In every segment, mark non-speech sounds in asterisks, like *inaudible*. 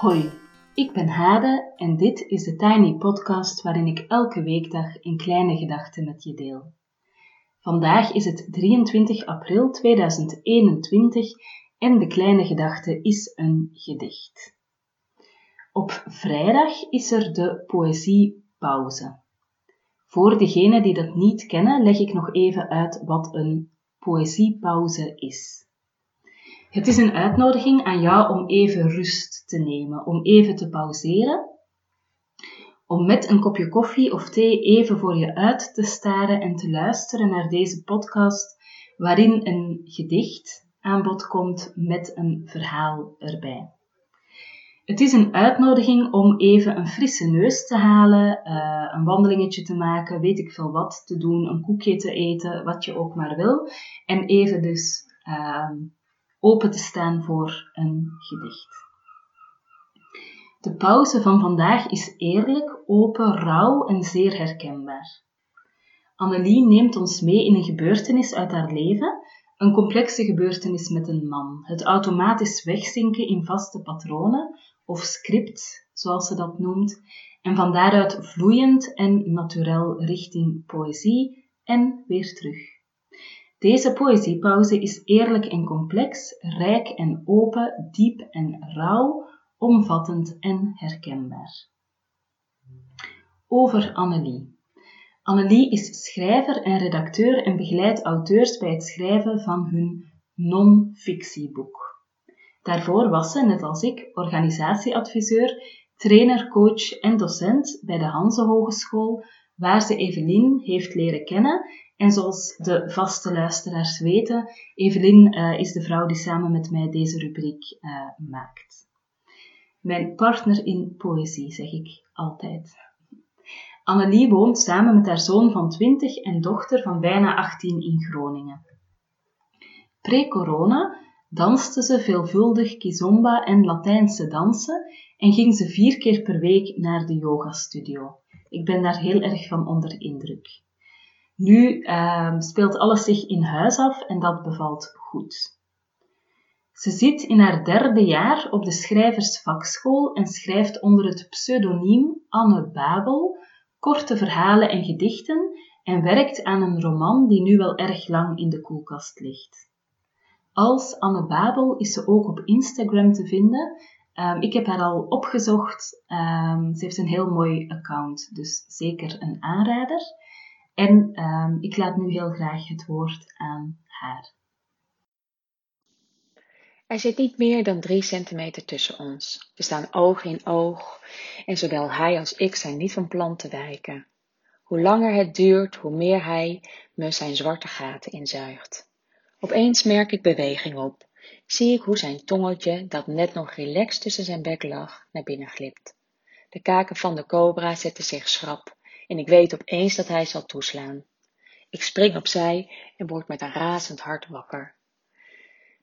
Hoi, ik ben Hade en dit is de Tiny Podcast waarin ik elke weekdag een kleine gedachte met je deel. Vandaag is het 23 april 2021 en de kleine gedachte is een gedicht. Op vrijdag is er de poëziepauze. Voor degenen die dat niet kennen, leg ik nog even uit wat een poëziepauze is. Het is een uitnodiging aan jou om even rust te nemen, om even te pauzeren, om met een kopje koffie of thee even voor je uit te staren en te luisteren naar deze podcast, waarin een gedicht aan bod komt met een verhaal erbij. Het is een uitnodiging om even een frisse neus te halen, uh, een wandelingetje te maken, weet ik veel wat te doen, een koekje te eten, wat je ook maar wil. En even dus uh, open te staan voor een gedicht. De pauze van vandaag is eerlijk, open, rauw en zeer herkenbaar. Annelie neemt ons mee in een gebeurtenis uit haar leven, een complexe gebeurtenis met een man, het automatisch wegzinken in vaste patronen of script, zoals ze dat noemt, en van daaruit vloeiend en naturel richting poëzie en weer terug. Deze poëziepauze is eerlijk en complex, rijk en open, diep en rauw, omvattend en herkenbaar. Over Annelie. Annelie is schrijver en redacteur en begeleidt auteurs bij het schrijven van hun non-fictieboek. Daarvoor was ze, net als ik, organisatieadviseur, trainer, coach en docent bij de Hanse Hogeschool, waar ze Evelien heeft leren kennen en zoals de vaste luisteraars weten, Evelien uh, is de vrouw die samen met mij deze rubriek uh, maakt. Mijn partner in poëzie, zeg ik altijd. Annelie woont samen met haar zoon van 20 en dochter van bijna 18 in Groningen. Pre-corona danste ze veelvuldig kizomba en Latijnse dansen en ging ze vier keer per week naar de yogastudio. Ik ben daar heel erg van onder indruk. Nu uh, speelt alles zich in huis af en dat bevalt goed. Ze zit in haar derde jaar op de schrijversvakschool en schrijft onder het pseudoniem Anne Babel korte verhalen en gedichten en werkt aan een roman die nu wel erg lang in de koelkast ligt. Als Anne Babel is ze ook op Instagram te vinden. Um, ik heb haar al opgezocht. Um, ze heeft een heel mooi account, dus zeker een aanrader. En um, ik laat nu heel graag het woord aan haar. Er zit niet meer dan drie centimeter tussen ons. We staan oog in oog en zowel hij als ik zijn niet van plan te wijken. Hoe langer het duurt, hoe meer hij me zijn zwarte gaten inzuigt. Opeens merk ik beweging op. Zie ik hoe zijn tongetje, dat net nog relaxed tussen zijn bek lag, naar binnen glipt. De kaken van de cobra zetten zich schrap en ik weet opeens dat hij zal toeslaan. Ik spring opzij en word met een razend hart wakker.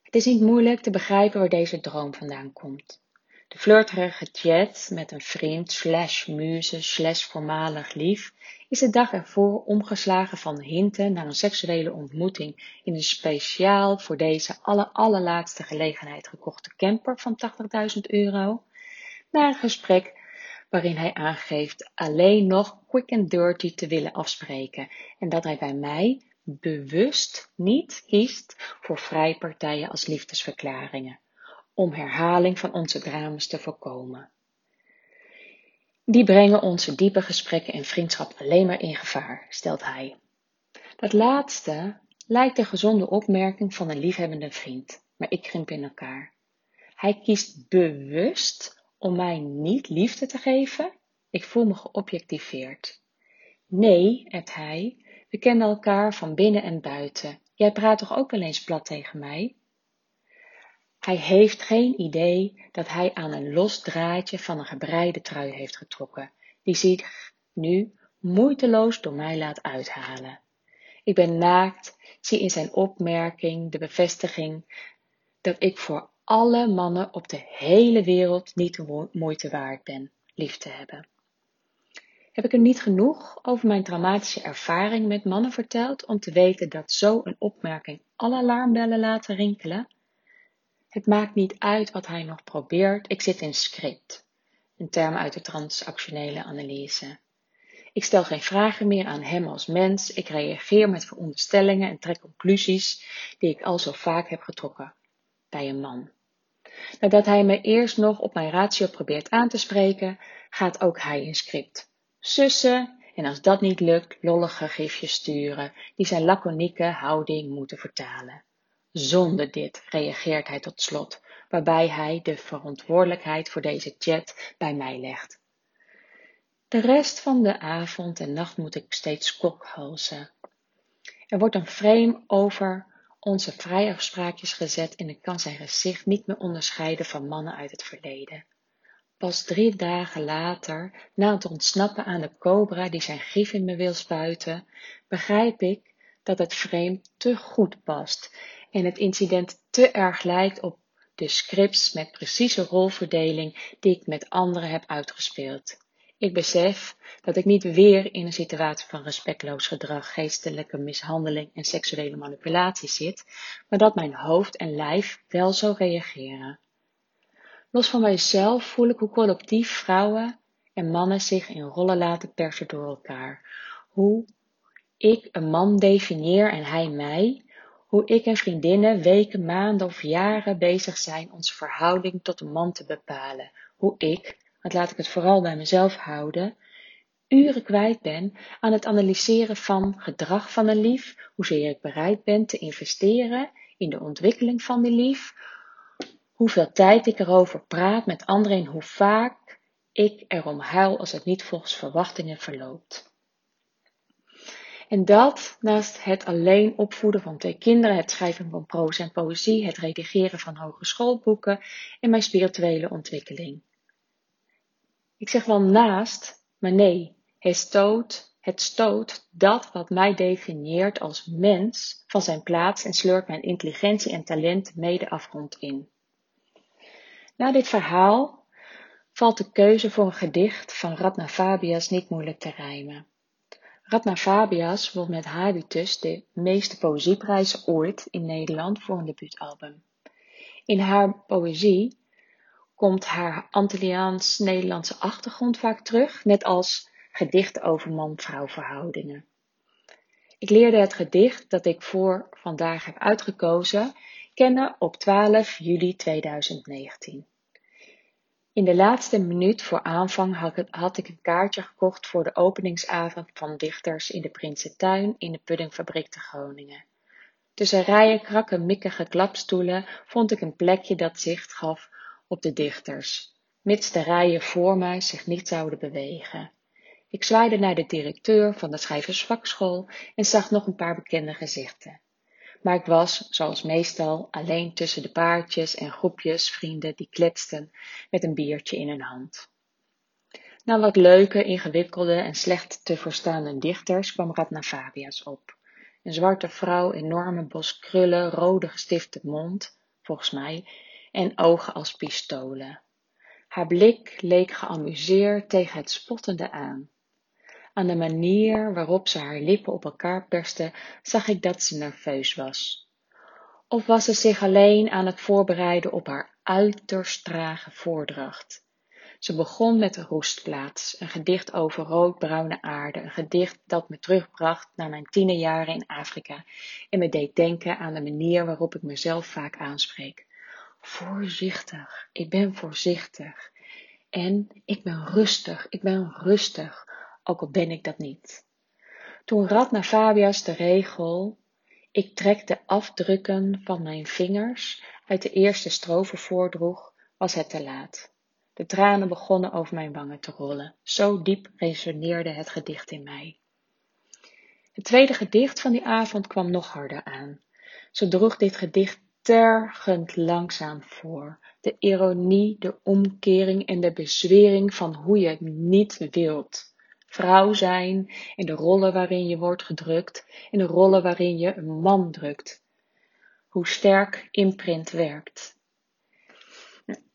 Het is niet moeilijk te begrijpen waar deze droom vandaan komt. De flirterige chat met een vriend slash muze slash voormalig lief is de dag ervoor omgeslagen van hinten naar een seksuele ontmoeting in een speciaal voor deze aller allerlaatste gelegenheid gekochte camper van 80.000 euro, naar een gesprek waarin hij aangeeft alleen nog quick and dirty te willen afspreken en dat hij bij mij bewust niet kiest voor vrijpartijen als liefdesverklaringen, om herhaling van onze drama's te voorkomen. Die brengen onze diepe gesprekken en vriendschap alleen maar in gevaar, stelt hij. Dat laatste lijkt de gezonde opmerking van een liefhebbende vriend, maar ik krimp in elkaar. Hij kiest bewust om mij niet liefde te geven? Ik voel me geobjectiveerd. Nee, ebt hij, we kennen elkaar van binnen en buiten. Jij praat toch ook wel eens plat tegen mij? Hij heeft geen idee dat hij aan een los draadje van een gebreide trui heeft getrokken, die zich nu moeiteloos door mij laat uithalen. Ik ben naakt, zie in zijn opmerking de bevestiging dat ik voor alle mannen op de hele wereld niet de moeite waard ben lief te hebben. Heb ik er niet genoeg over mijn traumatische ervaring met mannen verteld om te weten dat zo'n opmerking alle alarmbellen laten rinkelen? Het maakt niet uit wat hij nog probeert, ik zit in script. Een term uit de transactionele analyse. Ik stel geen vragen meer aan hem als mens, ik reageer met veronderstellingen en trek conclusies die ik al zo vaak heb getrokken bij een man. Nadat hij me eerst nog op mijn ratio probeert aan te spreken, gaat ook hij in script. Sussen en als dat niet lukt, lollige gifjes sturen die zijn laconieke houding moeten vertalen. Zonder dit reageert hij tot slot, waarbij hij de verantwoordelijkheid voor deze chat bij mij legt. De rest van de avond en nacht moet ik steeds kokhalzen. Er wordt een frame over onze vrijafspraakjes gezet en ik kan zijn gezicht niet meer onderscheiden van mannen uit het verleden. Pas drie dagen later, na het ontsnappen aan de cobra die zijn gif in me wil spuiten, begrijp ik dat het frame te goed past en het incident te erg lijkt op de scripts met precieze rolverdeling die ik met anderen heb uitgespeeld. Ik besef dat ik niet weer in een situatie van respectloos gedrag, geestelijke mishandeling en seksuele manipulatie zit, maar dat mijn hoofd en lijf wel zo reageren. Los van mijzelf voel ik hoe collectief vrouwen en mannen zich in rollen laten persen door elkaar. Hoe ik een man definieer en hij mij. Hoe ik en vriendinnen weken, maanden of jaren bezig zijn onze verhouding tot een man te bepalen. Hoe ik, want laat ik het vooral bij mezelf houden, uren kwijt ben aan het analyseren van gedrag van een lief, hoezeer ik bereid ben te investeren in de ontwikkeling van die lief, hoeveel tijd ik erover praat met anderen en hoe vaak ik erom huil als het niet volgens verwachtingen verloopt. En dat naast het alleen opvoeden van twee kinderen, het schrijven van proza en poëzie, het redigeren van hogeschoolboeken en mijn spirituele ontwikkeling. Ik zeg wel naast, maar nee, het stoot, het stoot dat wat mij definieert als mens van zijn plaats en sleurt mijn intelligentie en talent mede afgrond in. Na dit verhaal valt de keuze voor een gedicht van Radna Fabias niet moeilijk te rijmen. Radna Fabias won met Habitus de meeste poëzieprijzen ooit in Nederland voor een debuutalbum. In haar poëzie komt haar Antilliaans-Nederlandse achtergrond vaak terug, net als gedichten over man-vrouw verhoudingen. Ik leerde het gedicht dat ik voor vandaag heb uitgekozen kennen op 12 juli 2019. In de laatste minuut voor aanvang had ik een kaartje gekocht voor de openingsavond van dichters in de Prinsentuin in de Puddingfabriek te Groningen. Tussen rijen krakke mikkige klapstoelen vond ik een plekje dat zicht gaf op de dichters, mits de rijen voor mij zich niet zouden bewegen. Ik zwaaide naar de directeur van de schrijversvakschool en zag nog een paar bekende gezichten. Maar ik was, zoals meestal, alleen tussen de paardjes en groepjes vrienden die kletsten met een biertje in hun hand. Na wat leuke, ingewikkelde en slecht te verstaande dichters kwam Radna Fabias op. Een zwarte vrouw, enorme bos krullen, rode gestifte mond, volgens mij, en ogen als pistolen. Haar blik leek geamuseerd tegen het spottende aan. Aan de manier waarop ze haar lippen op elkaar perste, zag ik dat ze nerveus was. Of was ze zich alleen aan het voorbereiden op haar uiterst trage voordracht? Ze begon met de roestplaats, een gedicht over roodbruine aarde, een gedicht dat me terugbracht naar mijn tienerjaren in Afrika en me deed denken aan de manier waarop ik mezelf vaak aanspreek. Voorzichtig, ik ben voorzichtig. En ik ben rustig, ik ben rustig ook al ben ik dat niet. Toen Radna Fabias de regel, ik trek de afdrukken van mijn vingers uit de eerste strofe voordroeg, was het te laat. De tranen begonnen over mijn wangen te rollen. Zo diep resoneerde het gedicht in mij. Het tweede gedicht van die avond kwam nog harder aan. Zo droeg dit gedicht tergend langzaam voor. De ironie, de omkering en de bezwering van hoe je het niet wilt vrouw zijn in de rollen waarin je wordt gedrukt, in de rollen waarin je een man drukt. Hoe sterk imprint werkt.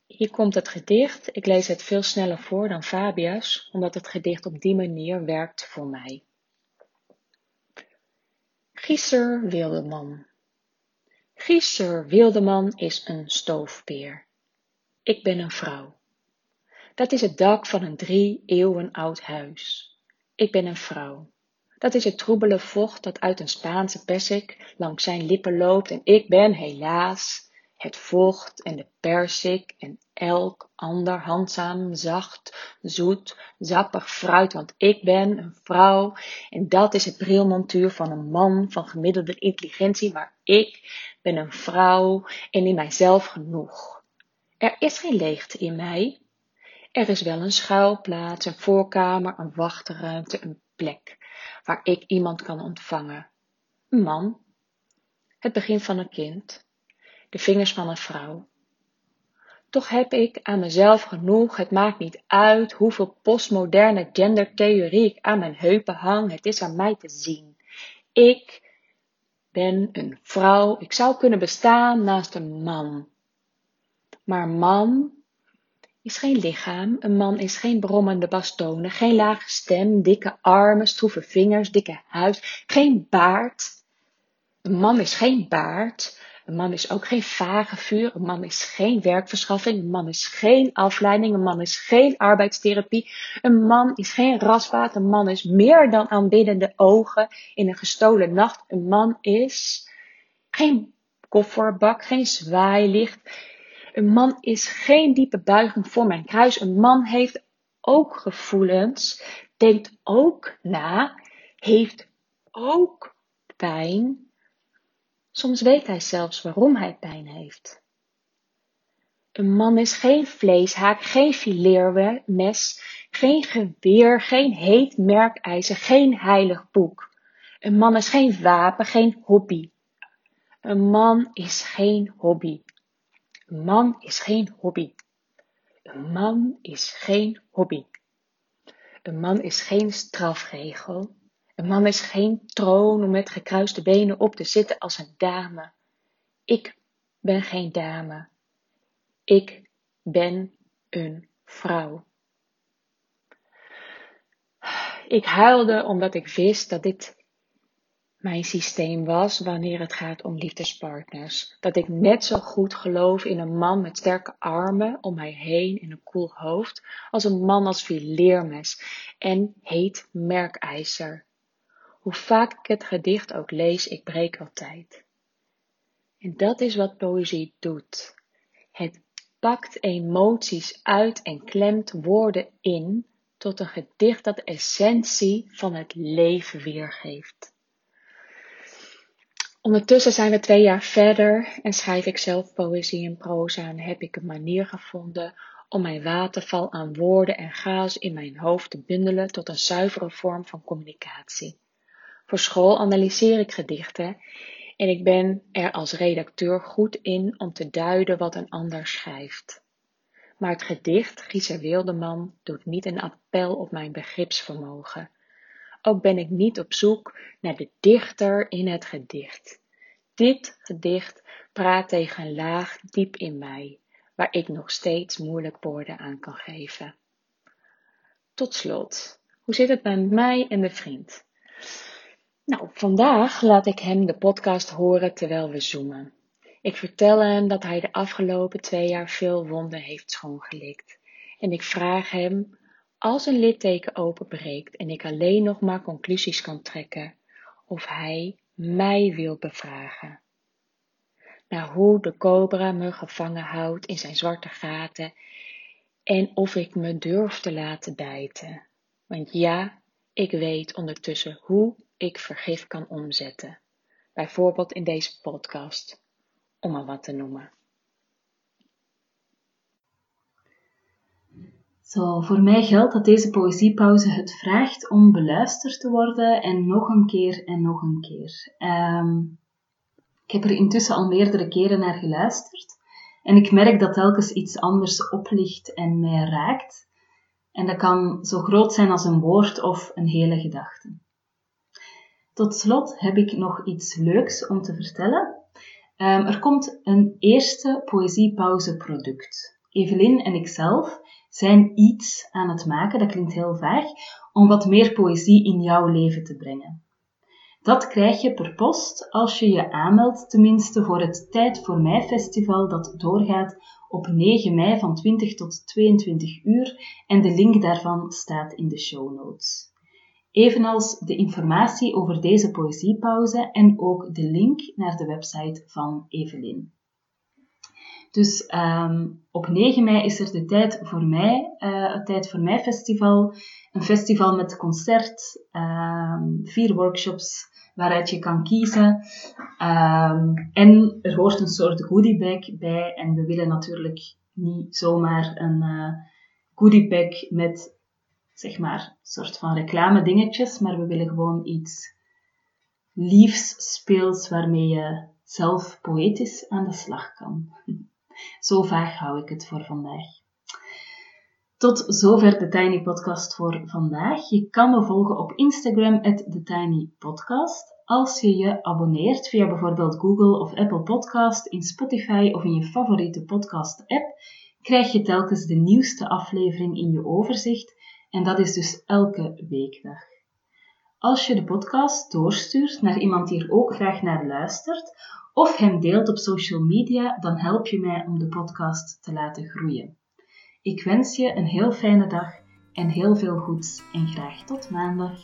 Hier komt het gedicht. Ik lees het veel sneller voor dan Fabius, omdat het gedicht op die manier werkt voor mij. Gieser Wildeman. Gieser Wildeman is een stoofpeer. Ik ben een vrouw. Dat is het dak van een drie eeuwen oud huis. Ik ben een vrouw. Dat is het troebele vocht dat uit een Spaanse persik langs zijn lippen loopt en ik ben helaas het vocht en de persik en elk ander handzaam, zacht, zoet, zappig fruit, want ik ben een vrouw en dat is het brilmontuur van een man van gemiddelde intelligentie, maar ik ben een vrouw en in mijzelf genoeg. Er is geen leegte in mij. Er is wel een schuilplaats, een voorkamer, een wachtruimte, een plek waar ik iemand kan ontvangen. Een man. Het begin van een kind. De vingers van een vrouw. Toch heb ik aan mezelf genoeg. Het maakt niet uit hoeveel postmoderne gendertheorie ik aan mijn heupen hang. Het is aan mij te zien. Ik ben een vrouw. Ik zou kunnen bestaan naast een man. Maar man is geen lichaam. Een man is geen brommende bastonen, geen lage stem, dikke armen, stroeve vingers, dikke huid, geen baard. Een man is geen baard. Een man is ook geen vage vuur. Een man is geen werkverschaffing. Een man is geen afleiding. Een man is geen arbeidstherapie. Een man is geen rasvaat. Een man is meer dan aanbiddende ogen in een gestolen nacht. Een man is geen kofferbak, geen zwaailicht. Een man is geen diepe buiging voor mijn kruis. Een man heeft ook gevoelens, denkt ook na, heeft ook pijn. Soms weet hij zelfs waarom hij pijn heeft. Een man is geen vleeshaak, geen fileermes, geen geweer, geen heet merkijzer, geen heilig boek. Een man is geen wapen, geen hobby. Een man is geen hobby. Een man is geen hobby. Een man is geen hobby. Een man is geen strafregel. Een man is geen troon om met gekruiste benen op te zitten als een dame. Ik ben geen dame. Ik ben een vrouw. Ik huilde omdat ik wist dat dit mijn systeem was wanneer het gaat om liefdespartners. Dat ik net zo goed geloof in een man met sterke armen om mij heen en een koel hoofd, als een man als fileermes en heet merkijzer. Hoe vaak ik het gedicht ook lees, ik breek altijd. En dat is wat poëzie doet. Het pakt emoties uit en klemt woorden in tot een gedicht dat de essentie van het leven weergeeft. Ondertussen zijn we twee jaar verder en schrijf ik zelf poëzie en proza en heb ik een manier gevonden om mijn waterval aan woorden en chaos in mijn hoofd te bundelen tot een zuivere vorm van communicatie. Voor school analyseer ik gedichten en ik ben er als redacteur goed in om te duiden wat een ander schrijft. Maar het gedicht Giezer Wildeman doet niet een appel op mijn begripsvermogen. Ook ben ik niet op zoek naar de dichter in het gedicht. Dit gedicht praat tegen een laag diep in mij, waar ik nog steeds moeilijk woorden aan kan geven. Tot slot, hoe zit het met mij en de vriend? Nou, vandaag laat ik hem de podcast horen terwijl we zoomen. Ik vertel hem dat hij de afgelopen twee jaar veel wonden heeft schoongelikt. En ik vraag hem als een litteken openbreekt en ik alleen nog maar conclusies kan trekken, of hij mij wil bevragen. Naar hoe de cobra me gevangen houdt in zijn zwarte gaten en of ik me durf te laten bijten. Want ja, ik weet ondertussen hoe ik vergif kan omzetten. Bijvoorbeeld in deze podcast, om maar wat te noemen. Zo, voor mij geldt dat deze poëziepauze het vraagt om beluisterd te worden en nog een keer en nog een keer. Um, ik heb er intussen al meerdere keren naar geluisterd en ik merk dat telkens iets anders oplicht en mij raakt. En dat kan zo groot zijn als een woord of een hele gedachte. Tot slot heb ik nog iets leuks om te vertellen. Um, er komt een eerste poëziepauze product. Evelyn en ikzelf zijn iets aan het maken, dat klinkt heel vaag, om wat meer poëzie in jouw leven te brengen. Dat krijg je per post als je je aanmeldt, tenminste voor het Tijd voor Mij festival dat doorgaat op 9 mei van 20 tot 22 uur en de link daarvan staat in de show notes. Evenals de informatie over deze poëziepauze en ook de link naar de website van Evelyn. Dus um, op 9 mei is er de Tijd voor Mij, uh, het Tijd voor Mij Festival. Een festival met concert, um, vier workshops waaruit je kan kiezen. Um, en er hoort een soort goodiebag bij. En we willen natuurlijk niet zomaar een uh, goodiebag met, zeg maar, soort van reclame dingetjes. Maar we willen gewoon iets liefs, speels, waarmee je zelf poëtisch aan de slag kan. *laughs* Zo vaag hou ik het voor vandaag. Tot zover de Tiny Podcast voor vandaag. Je kan me volgen op Instagram, TheTinyPodcast. Als je je abonneert via bijvoorbeeld Google of Apple Podcast, in Spotify of in je favoriete podcast-app, krijg je telkens de nieuwste aflevering in je overzicht en dat is dus elke weekdag. Als je de podcast doorstuurt naar iemand die er ook graag naar luistert, of hem deelt op social media, dan help je mij om de podcast te laten groeien. Ik wens je een heel fijne dag en heel veel goeds en graag tot maandag.